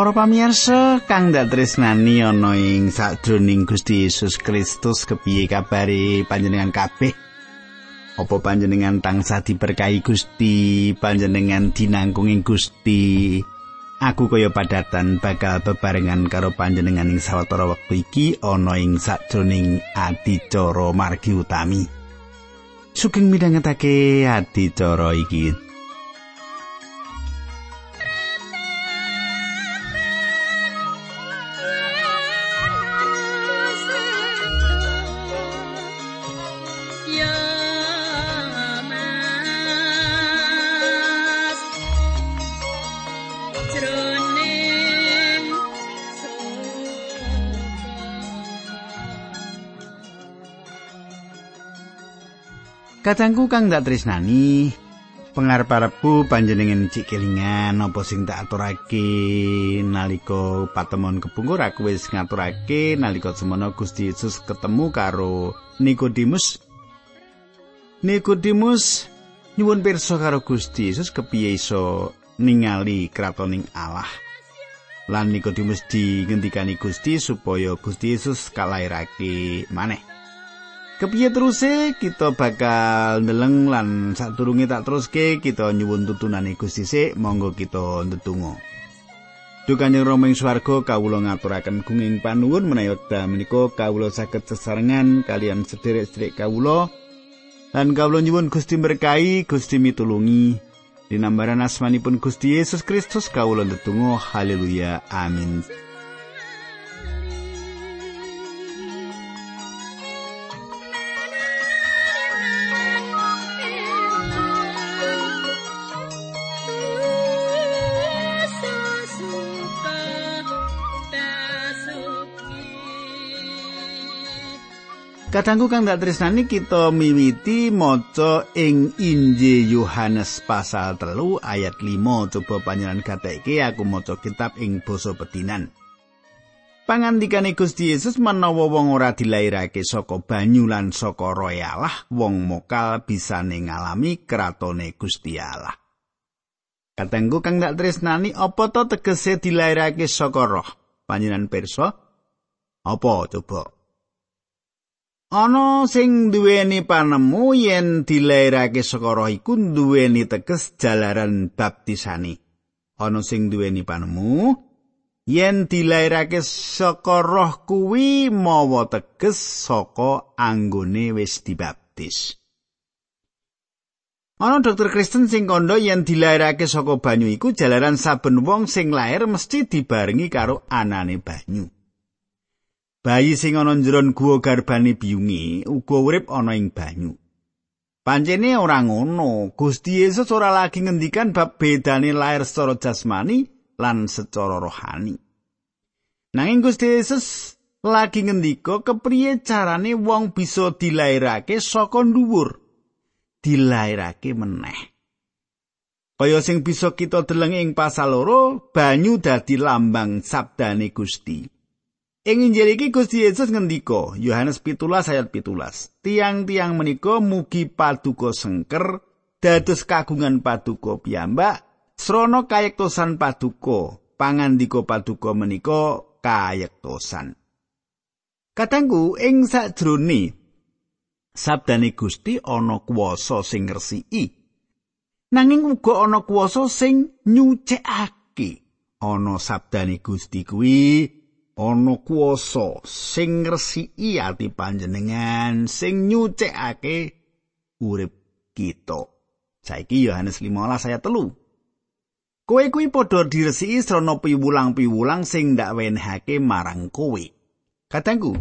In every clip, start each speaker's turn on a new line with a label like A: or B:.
A: Para pamirsa kang dak tresnani ana ing sakjroning Gusti Yesus Kristus kepiye kabare panjenengan kabeh? Apa panjenengan tansah diberkahi Gusti, panjenengan dinangkung ing Gusti? Aku kaya padatan bakal bebarengan karo panjenengan ing sawetara wektu iki ana ing sakjroning adicara margi utami. Sugeng midhangetake adicara iki. Kadangku kang dak tresnani, pengarep-arepku panjenengan cik kelingan apa sing tak aturake nalika patemon kepungkur aku wis ngaturake nalika semono Gusti Yesus ketemu karo Nikodemus. Nikodemus nyuwun pirsa karo Gusti Yesus kepiye iso ningali kratoning Allah. Lan Nikodemus dingendikani Gusti supaya Gusti Yesus kalairake maneh. Kepiye teruse? Kita bakal ndeleng lan sadurunge tak teruske kita nyuwun tutunane Gusti sik monggo kita ndedonga. Duh Rama ing swarga kawula ngaturaken gunging panuwun menawi wekdal menika kawula saged sesarengan kalian sederek-sederek kawula. Lan kawula nyuwun Gusti berkahi Gusti mitulungi. Dinambaran asmanipun Gusti Yesus Kristus kawula ndedonga. Haleluya. Amin Kadangku kang dak tresnani kita miwiti maca ing Injil Yohanes pasal telu ayat 5 coba panjenengan gateke aku maca kitab ing basa pedinan. Pangandikane Gusti Yesus menawa wong ora dilairake saka banyu lan saka roh Allah, wong mokal bisa ngalami kratone Gusti Allah. Kadangku kang dak tresnani apa to tegese dilairake saka roh? Panjenengan pirsa? Apa coba? Ana sing duweni panemu yen dilairake saka roh iku duweni teges jalaran baptisani. Ana sing duweni panemu yen dilairake saka roh kuwi mawa teges saka anggone wis dibaptis. Ana dokter Kristen sing kandha yen dilairake saka banyu iku jalaran saben wong sing lair mesti dibarengi karo anane banyu. Bayi sing ana njeron guwa garbane biyungi uga urip ana ing banyu. Pancene ora ngono, Gusti Yesus ora lagi ngendikan bab bedane lair secara jasmani lan secara rohani. Nanging Gusti Yesus lagi ngendika kepriye carane wong bisa dilairake saka dhuwur, dilairake meneh. Kaya sing bisa kita deleng ing pasal loro, banyu dadi lambang sabdane Gusti. Ing Injil iki Gusti Yesus ngendika, Yohanes 17 ayat 17, tiang-tiang menika mugi paduka sengker dados kagungan paduka piyambak srana kayektosan paduka, pangandika paduka menika kayektosan. Katanggu ing sakjroning sabdane Gusti ana kuwasa sing ngresiki. Nanging uga ana kuwasa sing nyucekake. Ana sabdane Gusti kuwi ana kuwasa sing ngresiki ati panjenengan sing nyucekake urip kita. Saiki Yohanes 15 ayat 3. Kowe kuwi padha diresiki srana piwulang-piwulang sing ndak wenehake marang kowe. Katangku,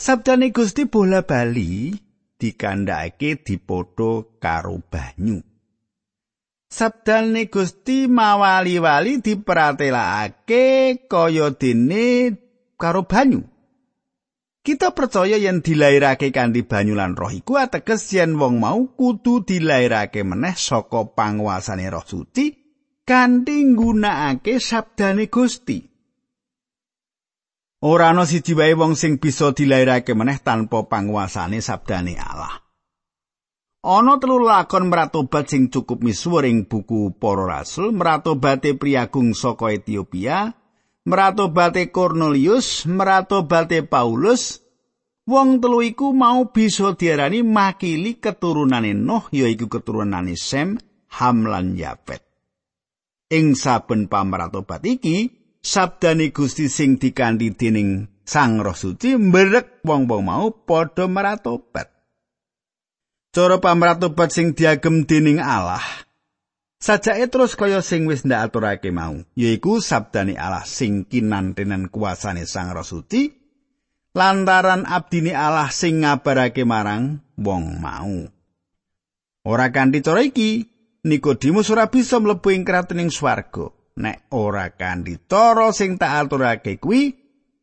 A: sabdane Gusti bola bali dikandhake dipodo karo banyu. Sabdane Gusti mawali-wali diperatelakake kaya dene karo banyu. Kita percaya yen dilairake kanthi banyu lan roh iku ateges yen wong mau kudu dilairake meneh saka panguasane roh suci kanthi nggunakake sabdane Gusti. Ora ana siji wae wong sing bisa dilairake meneh tanpa panguasane sabdane Allah. Ana telu lakon meratobat sing cukup misuwur ing buku Para Rasul, meratobate priagung saka Ethiopia, Meratobate Cornelius, meratobate Paulus, wong telu iku mau bisa diarani makili keturunane Nuh yaiku keturunane Sem, Ham lan Yafet. Ing saben pamratobat iki, sabdane Gusti sing dikanthi dening Sang Roh Suci mberek wong-wong mau padha meratobat. Cara pamratobat sing diagem dening Allah Sajake terus kaya sing wis ndak mau, yaiku sabdane Allah sing kinantenan kuasane Sang Roh Suci lantaran abdine Allah sing ngabarake marang wong mau. Ora kanthi cara iki, Nikodemus ora bisa mlebu ing kratoning swarga. Nek ora kanthi cara sing tak aturake kuwi,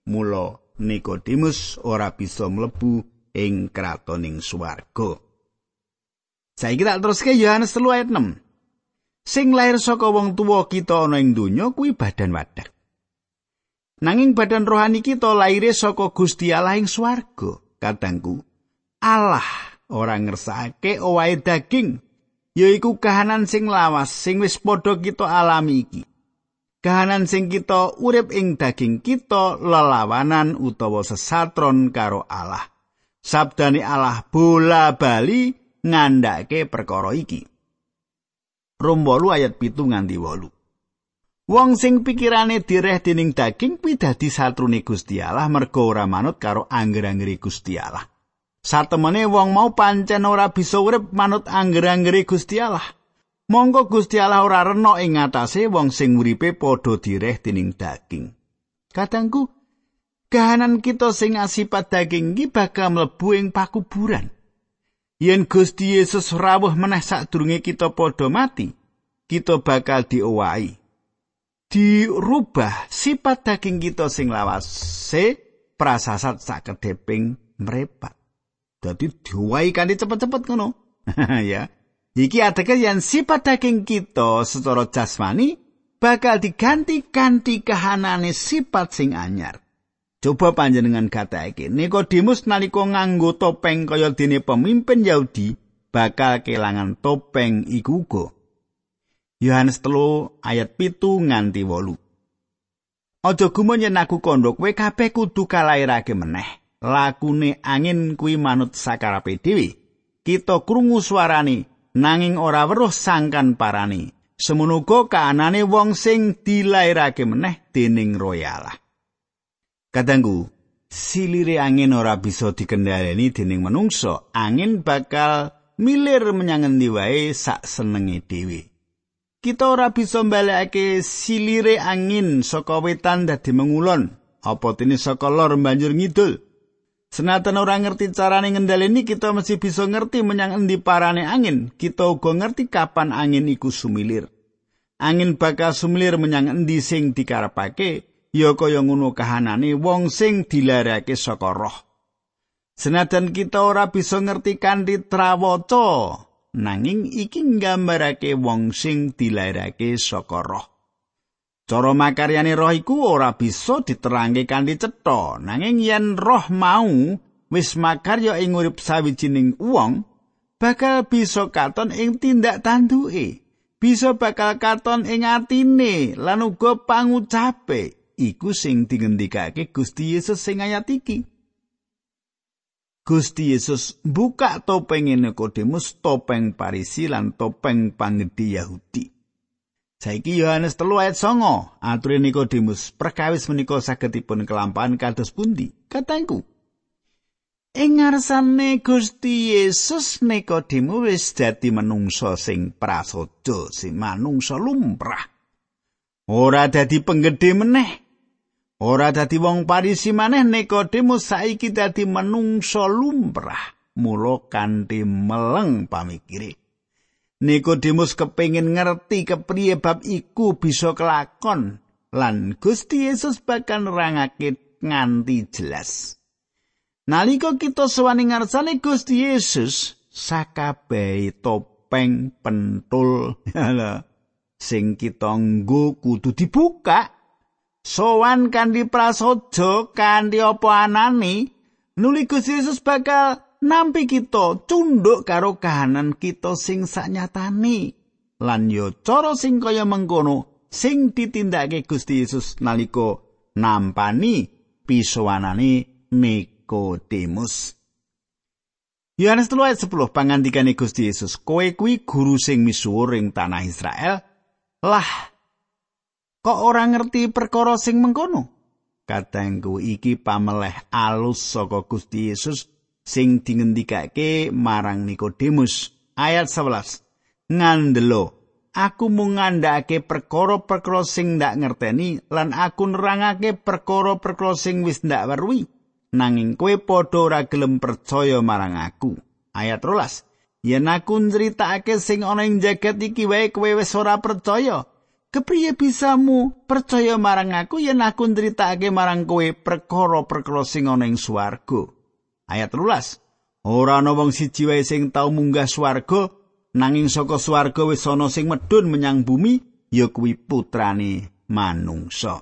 A: mula Nikodemus ora bisa mlebu ing kratoning swarga. Saiki tak teruske Yohanes 3 ayat 6. sing lair saka wong tuwa kita ana ing donya kuwi badan wadah. Nanging badan rohani kita laire saka Gusti Allah ing swarga, kadangku. Allah ora ngersake owahe daging, yaiku kahanan sing lawas sing wis padha kita alami iki. Kahanan sing kita urip ing daging kita lelawanan utawa sesatron karo Allah. Sabdane Allah bola bali ngandhake perkara iki. Rom 8 ayat pitu nganti wolu. Wong sing pikirane direh dening daging kuwi dadi satrune Gusti Allah merga ora manut karo angger-anggere Gusti Allah. Satemene wong mau pancen ora bisa urip manut angger-anggere Gusti Allah. Monggo Gusti Allah ora rena ing ngatasé wong sing uripe padha direh dening daging. Kadangku kahanan kita sing asipat daging iki bakal mlebu ing pakuburan. Yen Gusti Yesus rawuh meneh sadurunge kita padha mati, kita bakal diowahi. Dirubah sifat daging kita sing lawas se prasasat sakedheping mrepat. Dadi diowahi kanthi cepet-cepet ngono. ya. Iki ateges yen sifat daging kita secara jasmani bakal diganti kanthi kahanane sifat sing anyar. Coba panjenengan kataake, Nikodemus nalika nganggo topeng kaya dene pemimpin Yahudi bakal kelangan topeng iku uga. Yohanes telu ayat pitu nganti wolu. Aja gumun yen aku kandha kowe kabeh kudu kalairake meneh. Lakune angin kuwi manut sakarape dhewe. Kita krungu suarane nanging ora weruh sangkan parani. Semono uga kaanane wong sing dilairake meneh dening royalah. Kadangku, silire angin ora bisa dikendhaleni dening manungsa. Angin bakal milir menyang endi wae sak senenge dhewe. Kita ora bisa mbalekake silire angin saka wetan dadi mengulon, apa dene saka lor banjur ngidul. Senatan ora ngerti carane ngendhaleni, kita mesti bisa ngerti menyang endi parane angin. Kita uga ngerti kapan angin iku sumilir. Angin bakal sumilir menyang endi sing dikarepake, ya kaya ngono kahanane wong sing dilarake saka roh. Senajan kita ora bisa ngerti kanthi trawaca, nanging iki nggambarake wong sing dilarake saka roh. Cara makaryane roh iku ora bisa diterangke kanthi cetha, nanging yen roh mau wis makarya ing urip sawijining wong, bakal bisa katon ing tindak tanduke. Bisa bakal katon ing atine lan uga pangucape iku sing dingendikake Gusti Yesus sing ayat iki. Gusti Yesus buka topeng Nikodemus, topeng Parisi lan topeng pangedi Yahudi. Saiki Yohanes telu ayat songo, atur Nikodemus, perkawis menika sagedipun kelampahan kados pundi? Katangku, ing ngarsane Gusti Yesus Nikodemus wis dadi menungso sing prasaja, sing manungsa lumrah. Ora dadi penggede meneh, Ora dadi wong Parisi maneh Nikodemus saiki dadi menungso lumrah mula kanthi meleng pamikire. Nikodemus kepengin ngerti kepriye bab iku bisa kelakon lan Gusti Yesus bakal nerangake nganti jelas. Nalika kita sewani ngarsane Gusti Yesus sakabehi topeng pentul sing kita nggo kudu dibuka sowan kanthi prasaja kanthi apa anani nuli Gusti Yesus bakal nampi kita cunduk karo kahanan kita sing sanyatani lan yo cara sing kaya mengkono sing ditindakake Gusti Yesus nalika nampani pisowanane Nikodemus. Yohanes 3 ayat 10 pangandikane Gusti Yesus, "Kowe kuwi guru sing misuwur ing tanah Israel, lah kok ora ngerti perkara sing mengkono?" Katengku iki pameleh alus saka Gusti Yesus sing dingendikake marang Nikodemus. Ayat 11. Ngandelo, aku mung ngandhakake perkara-perkara sing ndak ngerteni lan aku nerangake perkara-perkara sing wis ndak weruhi. nanging kowe padha ora gelem percaya marang aku. Ayat 13. Yen aku ncritakake sing ana ing jagat iki wae kowe wis ora percaya. Kepriye bisamu percaya marang aku yen aku ncritakake marang kowe perkara-perkara sing ana ing swarga. Ayat 13. Ora ana wong siji wae sing tau munggah swarga nanging saka swarga wis ana sing medhun menyang bumi ya kuwi putrane manungsa.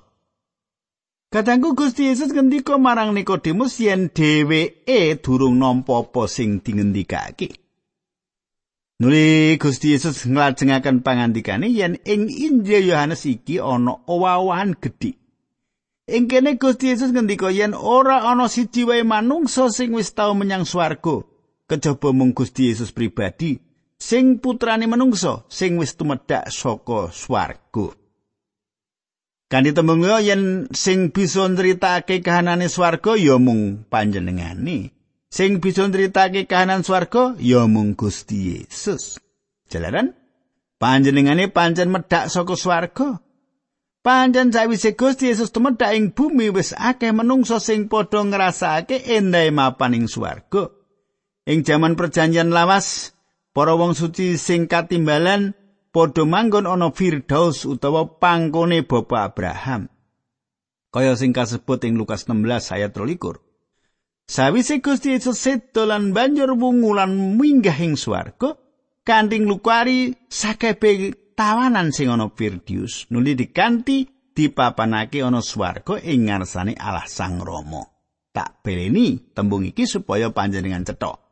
A: Kadangku Gusti Yesus ngendika marang Nikodemus yen dheweke durung nampa apa sing dingendikake. Nuli Gusti Yesus nglajengaken pangandikane yen ing Injil Yohanes iki ana owahan gedhe. Ing kene Gusti Yesus ngendika yen ora ana siji wae manungsa sing wis tau menyang swarga kejaba mung Gusti Yesus pribadi sing putrane manungsa sing wis tumedhak saka swarga. Kanthi tembung yen sing bisa nritake kahanane swarga ya mung panjenengane. Sing bisa nritake kahanan swarga ya mung Gusti Yesus. Jalaran panjenengane pancen medhak saka swarga. Panjen sawise Gusti Yesus tumedhak ing bumi wis akeh menungso sing padha ngrasakake endahe mapan ing swarga. Ing jaman perjanjian lawas, para wong suci sing katimbalan padha manggon ana Firdaus utawa pangkone Bapak Abraham. Kaya sing kasebut ing Lukas 16 ayat 23. Sawise Gusti Yesus sedo lan banjur wungu lan minggah ing swarga, kanthi lukari sakebe tawanan sing ana Firdaus nuli dikanti dipapanake ana swarga ing ngarsane Allah Sang Rama. Tak beleni tembung iki supaya panjenengan cetok.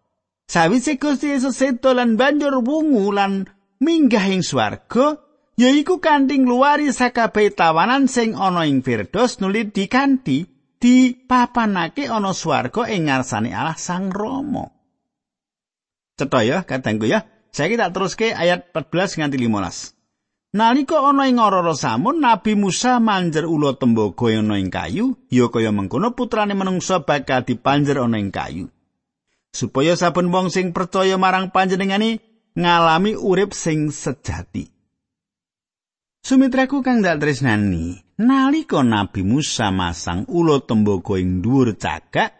A: Sawise Gusti Yesus sedo lan banjur wungu lan minggah ing swarga yaiku kanthi ngluwari sakabeh tawanan sing ana ing Firdaus nuli dikanthi dipapanake ana swarga ing ngarsane Allah Sang Rama. Cetha ya kadangku ya. Saiki tak teruske ayat 14 nganti 15. Nalika ana ing ora samun Nabi Musa manjer ula tembaga ana ing kayu, ya kaya mengkono putrane menungsa bakal dipanjer ana ing kayu. Supaya saben wong sing percaya marang panjenengane ngalami urip sing sejati. Sumitraku kang dak tresnani, nalika Nabi Musa masang ulo tembaga ing dhuwur cagak,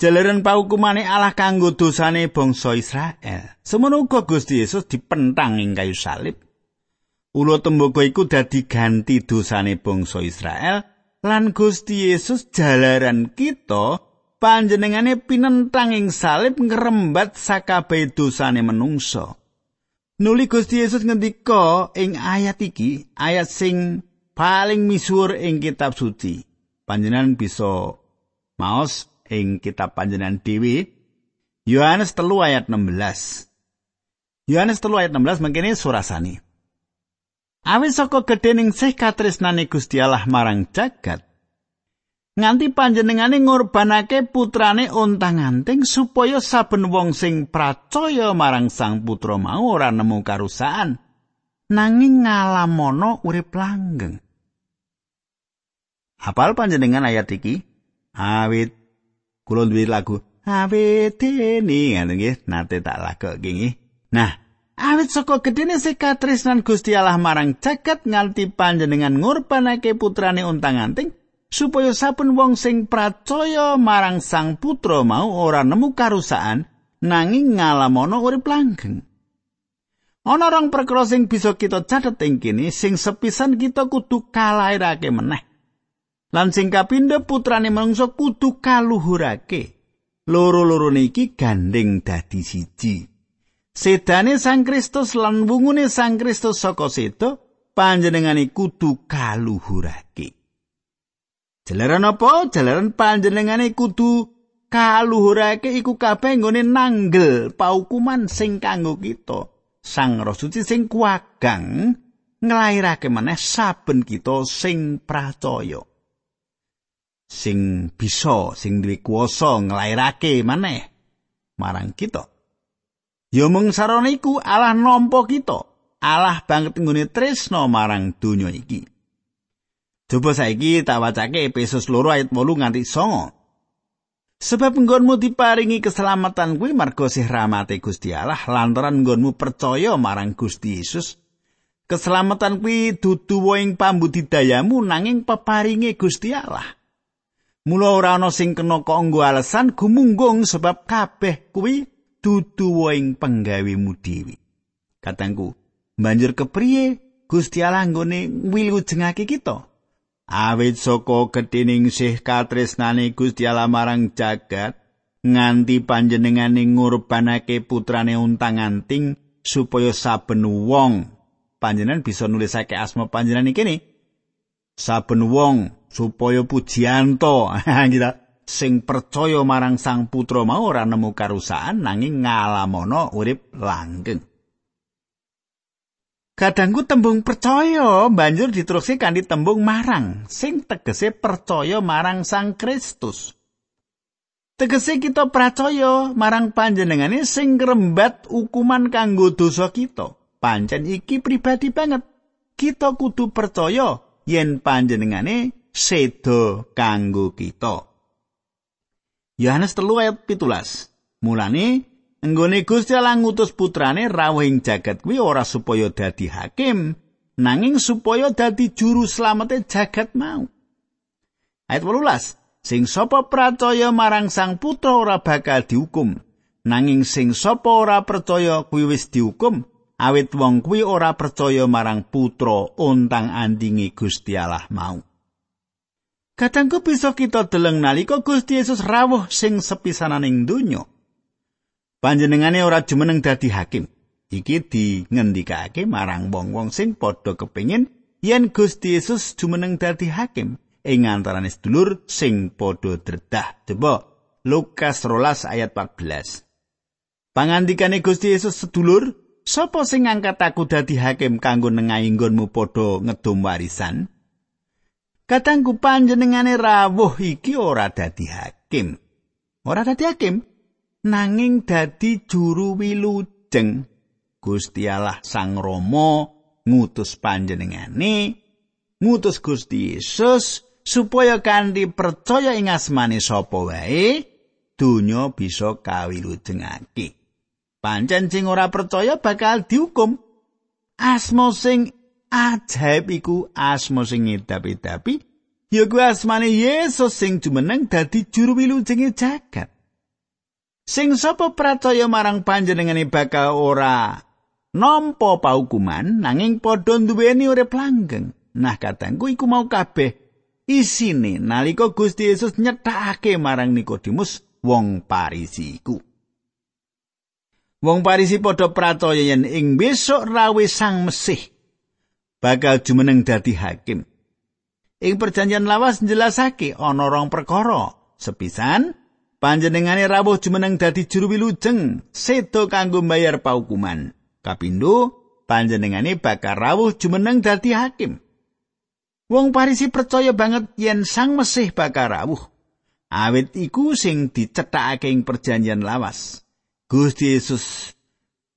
A: jalaran paukumane Allah kanggo dosane bangsa Israel. Semono uga Gusti Yesus dipentang ing kayu salib. Ulo tembaga iku dadi ganti dosane bangsa Israel lan Gusti Yesus jalaran kita panjenengane pinentang ing salib ngrembat sakabeh dosane menungso. Nuli Gusti Yesus ngendika ing ayat iki, ayat sing paling misuwur ing kitab suci. Panjenengan bisa maos ing kitab panjenengan dhewe Yohanes 3 ayat 16. Yohanes 3 ayat 16 mangkene surasane. Awit saka gedhening sih katresnane Gusti Allah marang jagat, nganti panjenengane ngorbanake putrane ontang-anting supaya saben wong sing pracaya marang Sang Putra mau ora nemu karusaan nanging ngalamono urip langgeng. Hafal panjenengan ayat iki? Awit kula duwe lagu awit ngono nggih nate tak lagokke nggih. Nah, awit saka gedene sekatresnan Gusti Allah marang jagat nganti panjenengan ngorbanake putrane ontang-anting supaya saben wong sing pracaya marang Sang Putra mau ora nemu karusaan nanging ngalamono urip langgeng. Ana rong perkara sing bisa kita catet ing kene sing sepisan kita kudu kalairake meneh. Lan sing kapindho putrane manungsa kudu kaluhurake. Loro-loro niki gandeng dadi siji. Sedane Sang Kristus lan wungune Sang Kristus saka sedo panjenengane kudu kaluhurake. Jalaran apa? Jalaran panjenengane kudu kaluhurake iku kabeh nggone nanggel paukuman sing kanggo kita. Sang Roh Suci sing kuwagang nglairake maneh saben kita sing pracaya. sing bisa sing duwe kuasa nglairake maneh marang kita. Ya mung sarana iku Allah nampa kita. Allah banget nggone tresno marang donya iki. Coba saiki tak wacake Efesus 2 ayat 8 nganti 9. Sebab nggonmu diparingi keselamatan kuwi marga sih rahmate Gusti Allah lantaran nggonmu percaya marang Gusti Yesus. Keselamatan kuwi dudu ing pambudidayamu nanging peparinge Gusti Allah. Mula ora ana sing kena kanggo alasan gumunggung sebab kabeh kuwi dudu ing penggawemu dhewe. Katangku, banjur kepriye Gusti Allah nggone wilujengake kita? Awit saka gedhening sih katresnane Gusti Allah marang jagat nganti panjenengane ngurbanake putrane untang-anting supaya saben wong. Panjenengan bisa nulisake asma panjenengan iki nih. Saben wong supaya pujianto. Kita sing percaya marang sang putra mau ora nemu karusaan nanging ngalamono urip langgeng Kadangku tembung percaya banjur diteruske kanthi tembung marang sing tegese percaya marang Sang Kristus. Tegese kita percaya marang panjenengane sing ngrembat hukuman kanggo dosa kita. Pancen iki pribadi banget. Kita kudu percaya yen panjenengane sedo kanggo kita. Yohanes 3 ayat 17. Mulane Enggone Gusti Allah ngutus putrane rawuh ing jagat kuwi ora supaya dadi hakim, nanging supaya dadi juru slamete jagat mau. Ayat 18. Sing sapa percaya marang Sang Putra ora bakal dihukum, nanging sing sapa ora percaya kuwi wis dihukum, awit wong kuwi ora percaya marang Putra ontang andingi Gusti Allah mau. Kadangku bisa kita deleng nalika Gusti Yesus rawuh sing sepisananing donya. Panjenengane ora jumeneng dadi hakim. Iki dingendikake marang wong-wong sing padha kepengin yen Gusti Yesus jumeneng dadi hakim ing antarané sedulur sing padha dredah. Coba Lukas 12 ayat 14. Pangandikane Gusti Yesus sedulur, sapa sing ngangkat aku dadi hakim kanggo nengahi nggonmu padha ngedum warisan? Katangku panjenengane rawuh iki ora dadi hakim. Ora dadi hakim, nanging dadi juru wilujeng Gusti Allah Sang Rama ngutus panjenengane ngutus Gusti Yesus supaya kanthi percaya ing asmane sapa wae donya bisa kawilujengake. Pancen sing ora percaya bakal dihukum. Asma sing ajaib iku asma sing edapi-edapi ya kuwi asmane Yesus sing jumeneng dadi juru wilujenge jagat Sing sapa percaya marang panjenengane bakal ora nampa paukuman nanging padha duweni urip langgeng. Nah katangku iku mau kabeh isine nalika Gusti Yesus nyethakake marang Nikodemus wong Parisi iku. Wong Parisi padha percaya yen ing besok rawe Sang Mesih bakal jumeneng dadi hakim. Ing perjanjian lawas njelasake ana rong perkara. Sepisan, panjenengane rawuh jumeneng dadi juru wilujeng sedo kanggo mbayar paukuman. Kapindo panjenengane bakal rawuh jumeneng dadi hakim. Wong parisi percaya banget yen sang mesih bakal rawuh. Awit iku sing dicethakake ing perjanjian lawas. Gusti Yesus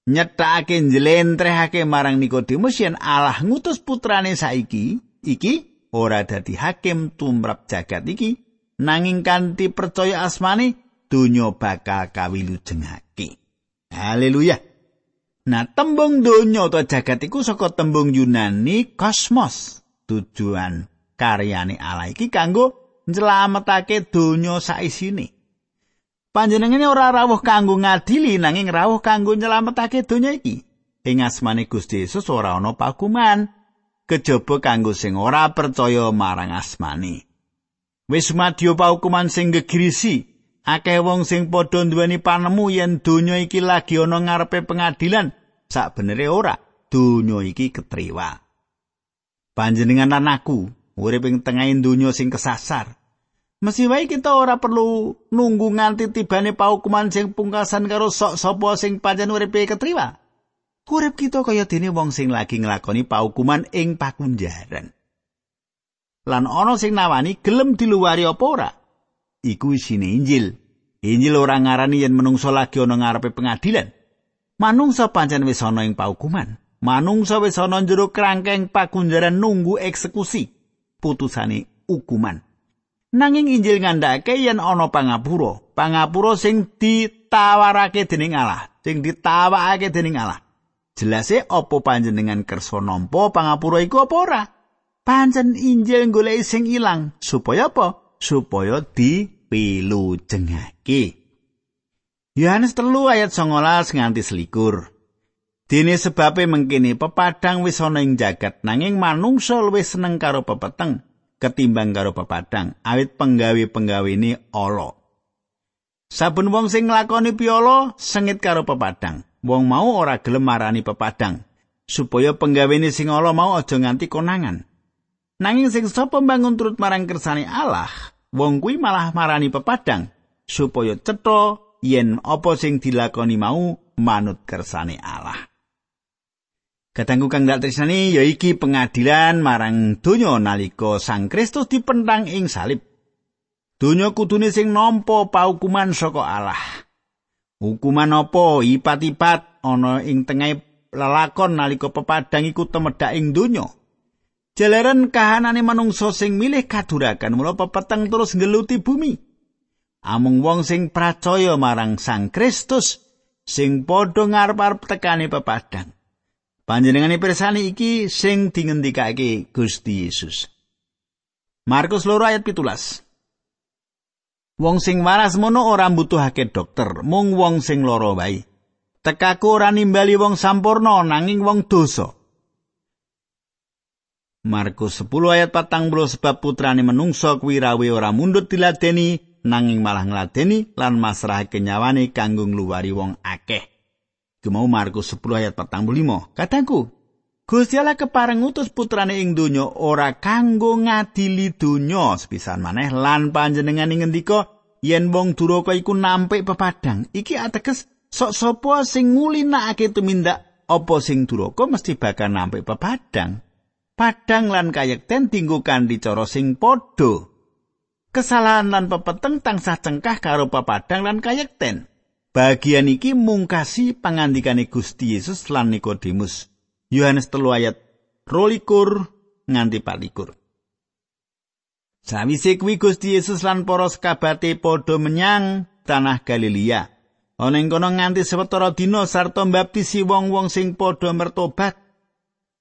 A: nyethakake njlentrehake marang Nikodemus yen Allah ngutus putrane saiki iki ora dadi hakim tumrap jagat iki nanging kanthi percaya asmane donya bakal kawilujengake. Haleluya. Nah, tembung donya utawa jagat iku saka tembung Yunani kosmos. Tujuan karyane Allah iki kanggo njlametake donya saisine. Panjenengane ora rawuh kanggo ngadili nanging rawuh kanggo nyelametake donya iki. Ing asmane Gusti Yesus ora ana pakuman kejaba kanggo sing ora percaya marang asmane. Wis madya paukuman sing gegirisi akeh wong sing padha nduweni panemu yen donya iki lagi ana ngarepe pengadilan sak ora donya iki ketriwa. Panjenengan lan aku urip ing tengahing donya sing kesasar. Mesti wae kita ora perlu nunggu nganti tibane paukuman sing pungkasan karo sok sapa sing pancen uripe ketriwa. Urip kita kaya dene wong sing lagi nglakoni paukuman ing pakunjaran lan ana sing nawani gelem diluwari apa ora. Iku isine Injil. Injil ora ngarani yen menungsa lagi ana ngarepe pengadilan. Manungsa pancen wis ana ing paukuman. Manungsa wis ana jero krangkeng pakunjaran nunggu eksekusi. Putusane hukuman. Nanging Injil ngandhake yen ana pangapura, pangapura sing ditawarake dening Allah, sing ditawakake dening Allah. Jelase apa panjenengan kersa nampa pangapura iku apa ora? Pancen Injil golek sing ilang supaya apa? Supaya dipilujengake. Yohanes telu ayat 19 nganti selikur. Dene sebabe mengkini pepadang wis ana ing jagat nanging manungsa luwih seneng karo pepeteng ketimbang karo pepadang awit penggawe-penggawe ini ala. Saben wong sing nglakoni piolo sengit karo pepadang. Wong mau ora gelem marani pepadang supaya penggawene sing ala mau aja nganti konangan. Nanging sing sapa bangun turut marang kersane Allah, wong kuwi malah marani pepadang supaya cetha yen apa sing dilakoni mau manut kersane Allah. Katanggu kang dak tresnani ya iki pengadilan marang donya nalika Sang Kristus dipentang ing salib. Donya kudune sing nampa paukuman saka Allah. Hukuman apa ipat-ipat ana ing tengah lelakon nalika pepadang iku temedhak ing donya. Jalaran kahanane manungsa sing milih kadurakan mula pepeteng terus ngeluti bumi. Amung wong sing percaya marang Sang Kristus sing padha ngarep-arep tekane pepadang. Panjenengane pirsani iki sing dingendikake Gusti Yesus. Markus loro ayat pitulas. Wong sing waras mono ora mbutuhake dokter, mung wong sing lara wae. Tekaku ora nimbali wong sampurna nanging wong dosa. Markus 10 ayat 40 sebab putrane menungso kuwi rawe ora mundut diladeni nanging malah ngladeni lan masrahake nyawane kanggo ngluwari wong akeh. Gemau Markus 10 ayat 45. Kataku, Gusti Allah kepareng ngutus putrane ing donya ora kanggo ngadili donya sepisan maneh lan panjenengan ing ngendika yen wong duraka iku nampik pepadang. Iki ateges sok sapa sing ngulinakake tumindak apa sing duraka mesti bakal nampik pepadang. Padang lan kayekten dinggo kanthi cara sing padha. Kesalahan lan pepeteng tansah cengkah karo pepadang lan kayekten. Bagian iki mungkasi pangandikane Gusti Yesus lan Nikodemus. Yohanes telu ayat rolikur nganti palikur. Sawise kuwi Gusti Yesus lan para sekabate padha menyang tanah Galilea. Ana ing kono nganti sewetara dina sarta mbaptisi wong-wong sing padha mertobat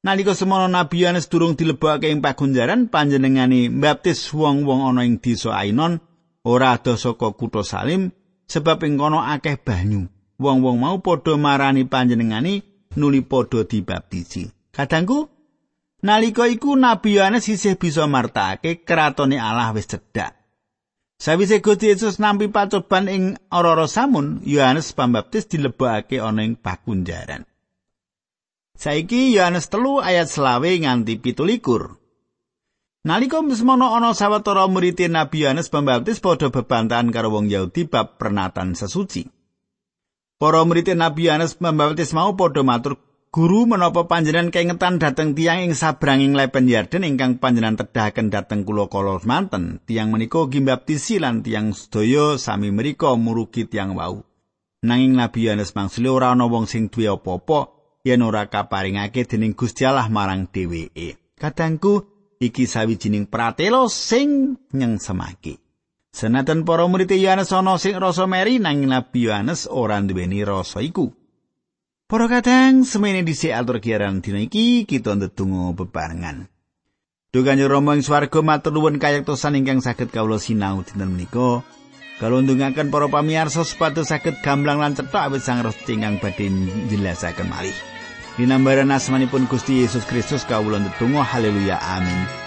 A: Nalika semono Nabi Yohanes durung dilebokake ing pagunjaran panjenengane mbaptis wong-wong ana ing desa Ainon ora ada saka kutha Salim sebab ing kono akeh banyu. Wong-wong mau padha marani panjenengane nuli padha dibaptisi. Kadangku nalika iku Nabi Yohanes isih bisa martake kratone Allah wis cedhak. Sawise Gusti Yesus nampi pacoban ing Aurora Samun, Yohanes Pembaptis dilebokake ana ing pakunjaran. Saiki Yohanes telu ayat selawe nganti pitulikur. Nalika mesmono ana sawetara murid Nabi Yohanes Pembaptis padha bebantahan karo wong Yahudi bab pernatan sesuci. Para murid Nabi Yohanes Pembaptis mau padha matur, "Guru, menapa panjenengan kengetan dhateng tiang ing sabranging lepen Yarden ingkang panjenengan tedahaken dhateng kula kala manten? Tiang menika gimbaptisi lan tiang sedaya sami mriku murugi tiang wau." Nanging Nabi Yohanes mangsuli ora ana wong sing duwe apa-apa yen ora kaparingake dening Gusti Allah marang dheweke. Kadangku iki sawijining pratelo sing nyengsemake. Senajan para murid Yohanes ana sing rasa meri nanging Nabi Yohanes ora duweni rasa iku. Para kadang semene dhisik atur kiaran dina iki kita ndedonga bebarengan. Dukanyo Rama ing swarga matur nuwun kayektosan ingkang saged kawula sinau dinten menika. Kalau ndungaken para pamirsa supados saged gamblang lan cetha awit sang resti ingkang badhe njelasaken malih. Dinambaran asmanipun Gusti Yesus Kristus kawula ndedonga haleluya amin